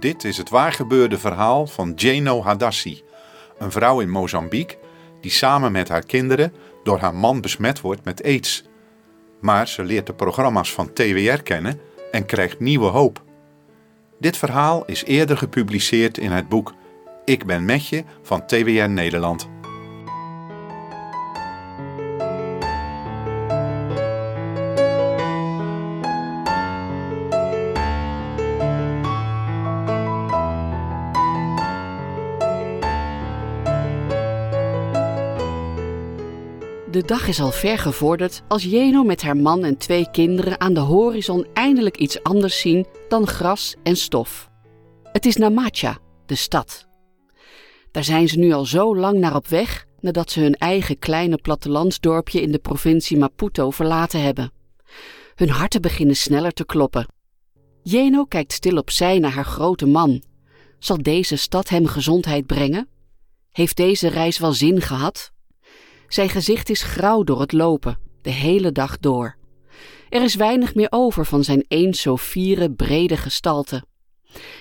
Dit is het waargebeurde verhaal van Jeno Hadassi, een vrouw in Mozambique die samen met haar kinderen door haar man besmet wordt met aids. Maar ze leert de programma's van TWR kennen en krijgt nieuwe hoop. Dit verhaal is eerder gepubliceerd in het boek Ik ben met je van TWR Nederland. De dag is al ver gevorderd als Jeno met haar man en twee kinderen aan de horizon eindelijk iets anders zien dan gras en stof. Het is Namacha, de stad. Daar zijn ze nu al zo lang naar op weg nadat ze hun eigen kleine plattelandsdorpje in de provincie Maputo verlaten hebben. Hun harten beginnen sneller te kloppen. Jeno kijkt stil opzij naar haar grote man. Zal deze stad hem gezondheid brengen? Heeft deze reis wel zin gehad? Zijn gezicht is grauw door het lopen, de hele dag door. Er is weinig meer over van zijn eens zo fiere, brede gestalte.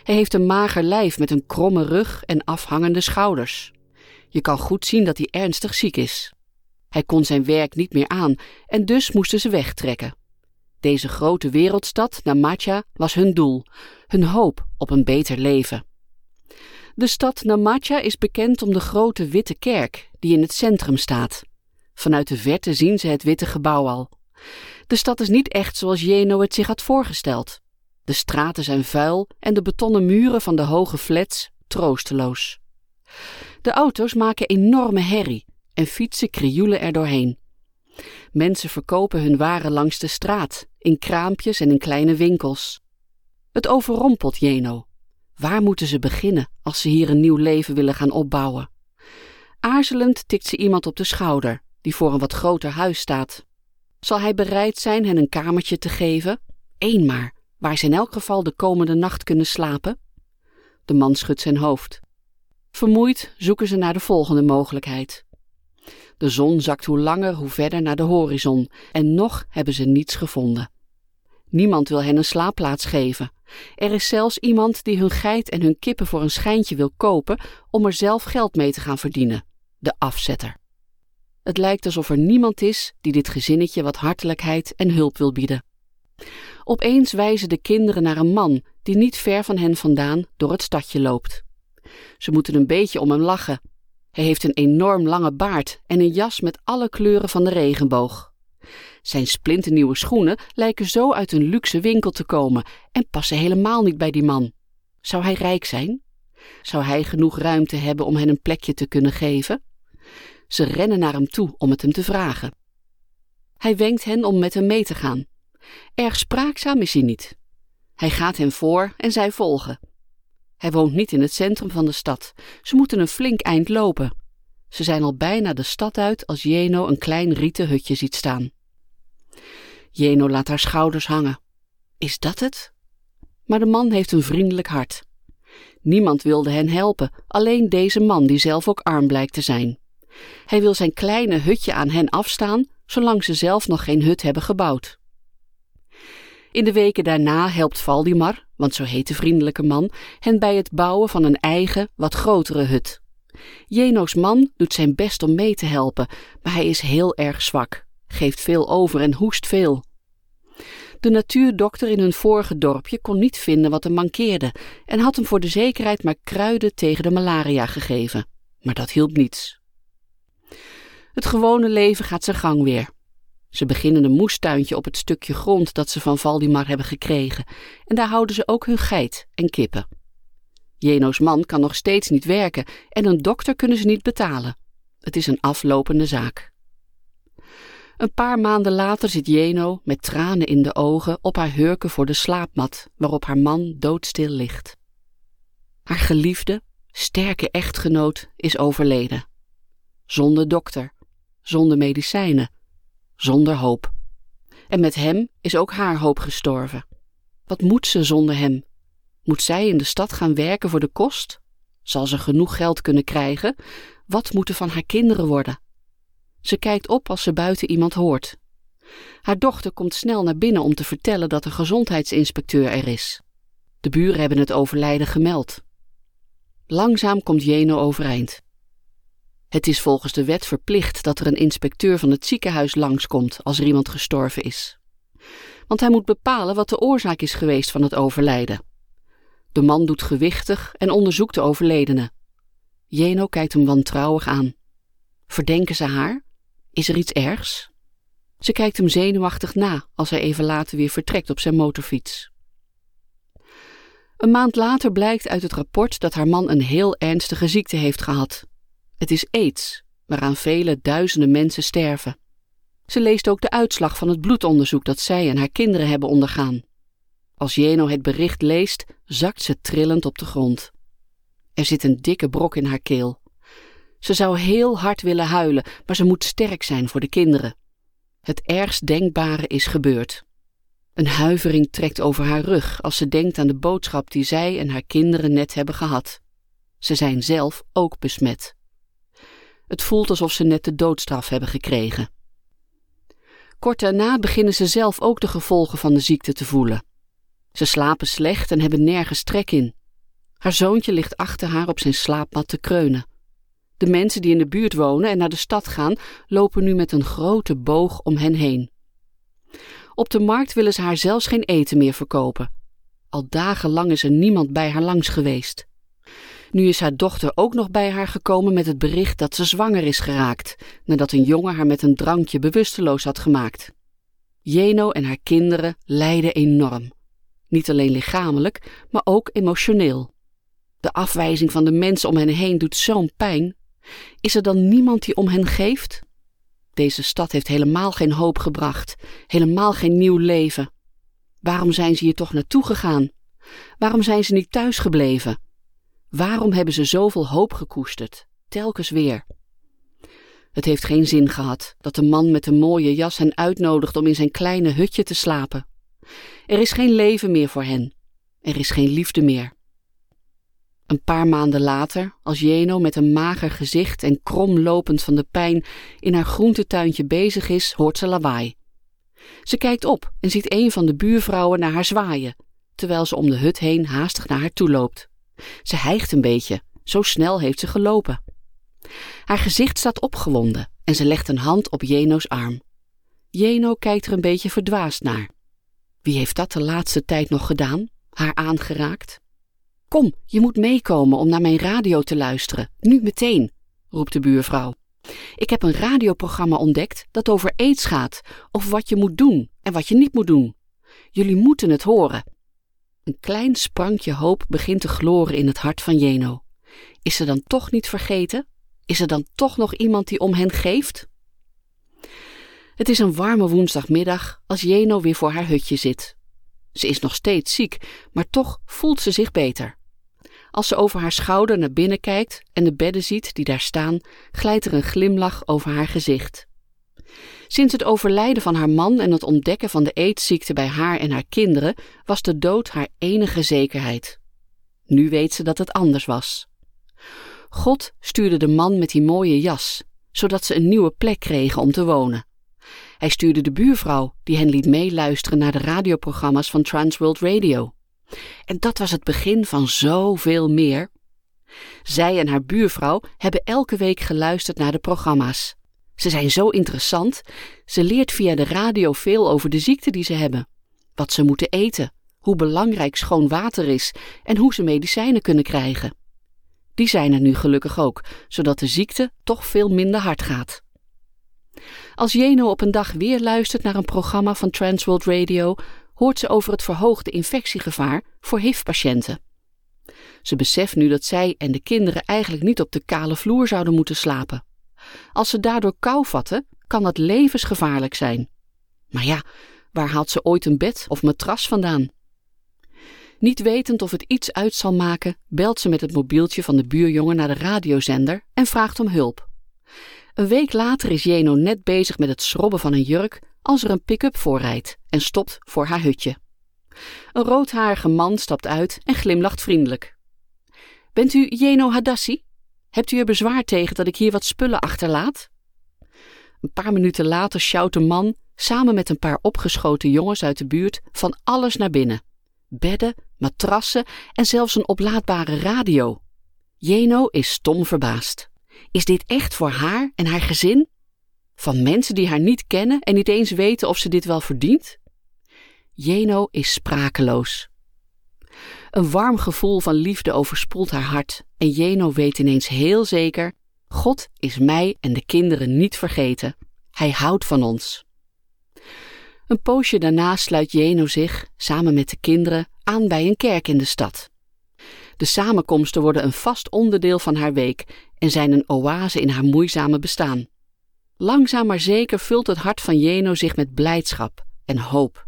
Hij heeft een mager lijf met een kromme rug en afhangende schouders. Je kan goed zien dat hij ernstig ziek is. Hij kon zijn werk niet meer aan en dus moesten ze wegtrekken. Deze grote wereldstad, Namacha, was hun doel, hun hoop op een beter leven. De stad Namacha is bekend om de grote witte kerk die in het centrum staat. Vanuit de verte zien ze het witte gebouw al. De stad is niet echt zoals Jeno het zich had voorgesteld. De straten zijn vuil en de betonnen muren van de hoge flats troosteloos. De auto's maken enorme herrie en fietsen krioelen er doorheen. Mensen verkopen hun waren langs de straat, in kraampjes en in kleine winkels. Het overrompelt Jeno. Waar moeten ze beginnen als ze hier een nieuw leven willen gaan opbouwen? Aarzelend tikt ze iemand op de schouder, die voor een wat groter huis staat. Zal hij bereid zijn hen een kamertje te geven? Eén maar, waar ze in elk geval de komende nacht kunnen slapen? De man schudt zijn hoofd. Vermoeid zoeken ze naar de volgende mogelijkheid. De zon zakt hoe langer hoe verder naar de horizon en nog hebben ze niets gevonden. Niemand wil hen een slaapplaats geven. Er is zelfs iemand die hun geit en hun kippen voor een schijntje wil kopen om er zelf geld mee te gaan verdienen. De afzetter. Het lijkt alsof er niemand is die dit gezinnetje wat hartelijkheid en hulp wil bieden. Opeens wijzen de kinderen naar een man die niet ver van hen vandaan door het stadje loopt. Ze moeten een beetje om hem lachen. Hij heeft een enorm lange baard en een jas met alle kleuren van de regenboog. Zijn splinternieuwe schoenen lijken zo uit een luxe winkel te komen en passen helemaal niet bij die man. Zou hij rijk zijn? Zou hij genoeg ruimte hebben om hen een plekje te kunnen geven? Ze rennen naar hem toe om het hem te vragen. Hij wenkt hen om met hem mee te gaan. Erg spraakzaam is hij niet. Hij gaat hen voor en zij volgen. Hij woont niet in het centrum van de stad. Ze moeten een flink eind lopen. Ze zijn al bijna de stad uit als Jeno een klein rieten hutje ziet staan. Jeno laat haar schouders hangen. Is dat het? Maar de man heeft een vriendelijk hart. Niemand wilde hen helpen, alleen deze man die zelf ook arm blijkt te zijn. Hij wil zijn kleine hutje aan hen afstaan, zolang ze zelf nog geen hut hebben gebouwd. In de weken daarna helpt Valdimar, want zo heet de vriendelijke man, hen bij het bouwen van een eigen, wat grotere hut. Jeno's man doet zijn best om mee te helpen, maar hij is heel erg zwak, geeft veel over en hoest veel. De natuurdokter in hun vorige dorpje kon niet vinden wat hem mankeerde en had hem voor de zekerheid maar kruiden tegen de malaria gegeven. Maar dat hielp niets. Het gewone leven gaat zijn gang weer. Ze beginnen een moestuintje op het stukje grond dat ze van Valdimar hebben gekregen en daar houden ze ook hun geit en kippen. Jeno's man kan nog steeds niet werken en een dokter kunnen ze niet betalen. Het is een aflopende zaak. Een paar maanden later zit Jeno met tranen in de ogen op haar hurken voor de slaapmat waarop haar man doodstil ligt. Haar geliefde, sterke echtgenoot is overleden. Zonder dokter, zonder medicijnen, zonder hoop. En met hem is ook haar hoop gestorven. Wat moet ze zonder hem? Moet zij in de stad gaan werken voor de kost? Zal ze genoeg geld kunnen krijgen? Wat moet er van haar kinderen worden? Ze kijkt op als ze buiten iemand hoort. Haar dochter komt snel naar binnen om te vertellen dat de gezondheidsinspecteur er is. De buren hebben het overlijden gemeld. Langzaam komt Jeno overeind. Het is volgens de wet verplicht dat er een inspecteur van het ziekenhuis langskomt als er iemand gestorven is. Want hij moet bepalen wat de oorzaak is geweest van het overlijden. De man doet gewichtig en onderzoekt de overledene. Jeno kijkt hem wantrouwig aan. Verdenken ze haar? Is er iets ergs? Ze kijkt hem zenuwachtig na als hij even later weer vertrekt op zijn motorfiets. Een maand later blijkt uit het rapport dat haar man een heel ernstige ziekte heeft gehad. Het is aids, waaraan vele duizenden mensen sterven. Ze leest ook de uitslag van het bloedonderzoek dat zij en haar kinderen hebben ondergaan. Als Jeno het bericht leest, zakt ze trillend op de grond. Er zit een dikke brok in haar keel. Ze zou heel hard willen huilen, maar ze moet sterk zijn voor de kinderen. Het ergst denkbare is gebeurd. Een huivering trekt over haar rug als ze denkt aan de boodschap die zij en haar kinderen net hebben gehad. Ze zijn zelf ook besmet. Het voelt alsof ze net de doodstraf hebben gekregen. Kort daarna beginnen ze zelf ook de gevolgen van de ziekte te voelen. Ze slapen slecht en hebben nergens trek in. Haar zoontje ligt achter haar op zijn slaapmat te kreunen. De mensen die in de buurt wonen en naar de stad gaan, lopen nu met een grote boog om hen heen. Op de markt willen ze haar zelfs geen eten meer verkopen. Al dagenlang is er niemand bij haar langs geweest. Nu is haar dochter ook nog bij haar gekomen met het bericht dat ze zwanger is geraakt, nadat een jongen haar met een drankje bewusteloos had gemaakt. Jeno en haar kinderen lijden enorm. Niet alleen lichamelijk, maar ook emotioneel. De afwijzing van de mensen om hen heen doet zo'n pijn. Is er dan niemand die om hen geeft? Deze stad heeft helemaal geen hoop gebracht, helemaal geen nieuw leven. Waarom zijn ze hier toch naartoe gegaan? Waarom zijn ze niet thuis gebleven? Waarom hebben ze zoveel hoop gekoesterd, telkens weer? Het heeft geen zin gehad dat de man met de mooie jas hen uitnodigt om in zijn kleine hutje te slapen. Er is geen leven meer voor hen. Er is geen liefde meer. Een paar maanden later, als Jeno met een mager gezicht en krom lopend van de pijn in haar groentetuintje bezig is, hoort ze lawaai. Ze kijkt op en ziet een van de buurvrouwen naar haar zwaaien, terwijl ze om de hut heen haastig naar haar toe loopt. Ze hijgt een beetje, zo snel heeft ze gelopen. Haar gezicht staat opgewonden en ze legt een hand op Jeno's arm. Jeno kijkt er een beetje verdwaasd naar. Wie heeft dat de laatste tijd nog gedaan? Haar aangeraakt? Kom, je moet meekomen om naar mijn radio te luisteren. Nu meteen, roept de buurvrouw. Ik heb een radioprogramma ontdekt dat over aids gaat, over wat je moet doen en wat je niet moet doen. Jullie moeten het horen. Een klein sprankje hoop begint te gloren in het hart van Jeno. Is ze dan toch niet vergeten? Is er dan toch nog iemand die om hen geeft? Het is een warme woensdagmiddag als Jeno weer voor haar hutje zit. Ze is nog steeds ziek, maar toch voelt ze zich beter. Als ze over haar schouder naar binnen kijkt en de bedden ziet die daar staan, glijdt er een glimlach over haar gezicht. Sinds het overlijden van haar man en het ontdekken van de aidsziekte bij haar en haar kinderen was de dood haar enige zekerheid. Nu weet ze dat het anders was. God stuurde de man met die mooie jas, zodat ze een nieuwe plek kregen om te wonen. Hij stuurde de buurvrouw, die hen liet meeluisteren naar de radioprogramma's van Transworld Radio. En dat was het begin van zoveel meer. Zij en haar buurvrouw hebben elke week geluisterd naar de programma's. Ze zijn zo interessant. Ze leert via de radio veel over de ziekte die ze hebben. Wat ze moeten eten, hoe belangrijk schoon water is en hoe ze medicijnen kunnen krijgen. Die zijn er nu gelukkig ook, zodat de ziekte toch veel minder hard gaat. Als Jeno op een dag weer luistert naar een programma van Transworld Radio, hoort ze over het verhoogde infectiegevaar voor HIV-patiënten. Ze beseft nu dat zij en de kinderen eigenlijk niet op de kale vloer zouden moeten slapen. Als ze daardoor kou vatten, kan dat levensgevaarlijk zijn. Maar ja, waar haalt ze ooit een bed of matras vandaan? Niet wetend of het iets uit zal maken, belt ze met het mobieltje van de buurjongen naar de radiozender en vraagt om hulp. Een week later is Jeno net bezig met het schrobben van een jurk als er een pick-up voorrijdt en stopt voor haar hutje. Een roodharige man stapt uit en glimlacht vriendelijk. Bent u Jeno Hadassi? Hebt u er bezwaar tegen dat ik hier wat spullen achterlaat? Een paar minuten later sjouwt de man samen met een paar opgeschoten jongens uit de buurt van alles naar binnen: bedden, matrassen en zelfs een oplaadbare radio. Jeno is stom verbaasd. Is dit echt voor haar en haar gezin? Van mensen die haar niet kennen en niet eens weten of ze dit wel verdient? Jeno is sprakeloos. Een warm gevoel van liefde overspoelt haar hart en Jeno weet ineens heel zeker: God is mij en de kinderen niet vergeten. Hij houdt van ons. Een poosje daarna sluit Jeno zich, samen met de kinderen, aan bij een kerk in de stad. De samenkomsten worden een vast onderdeel van haar week en zijn een oase in haar moeizame bestaan. Langzaam maar zeker vult het hart van Jeno zich met blijdschap en hoop.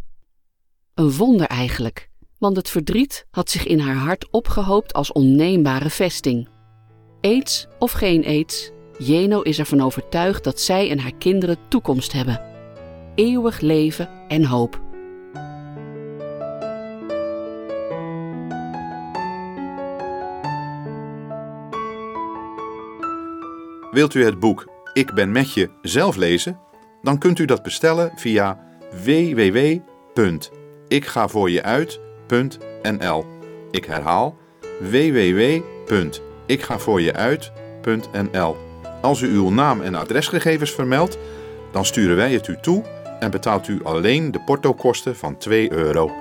Een wonder eigenlijk, want het verdriet had zich in haar hart opgehoopt als onneembare vesting. Aids of geen aids, Jeno is ervan overtuigd dat zij en haar kinderen toekomst hebben. Eeuwig leven en hoop. Wilt u het boek Ik ben met je zelf lezen? Dan kunt u dat bestellen via www.ikgavoorjeuit.nl. Ik herhaal www.ikgavoorjeuit.nl. Als u uw naam en adresgegevens vermeldt, dan sturen wij het u toe en betaalt u alleen de portokosten van 2 euro.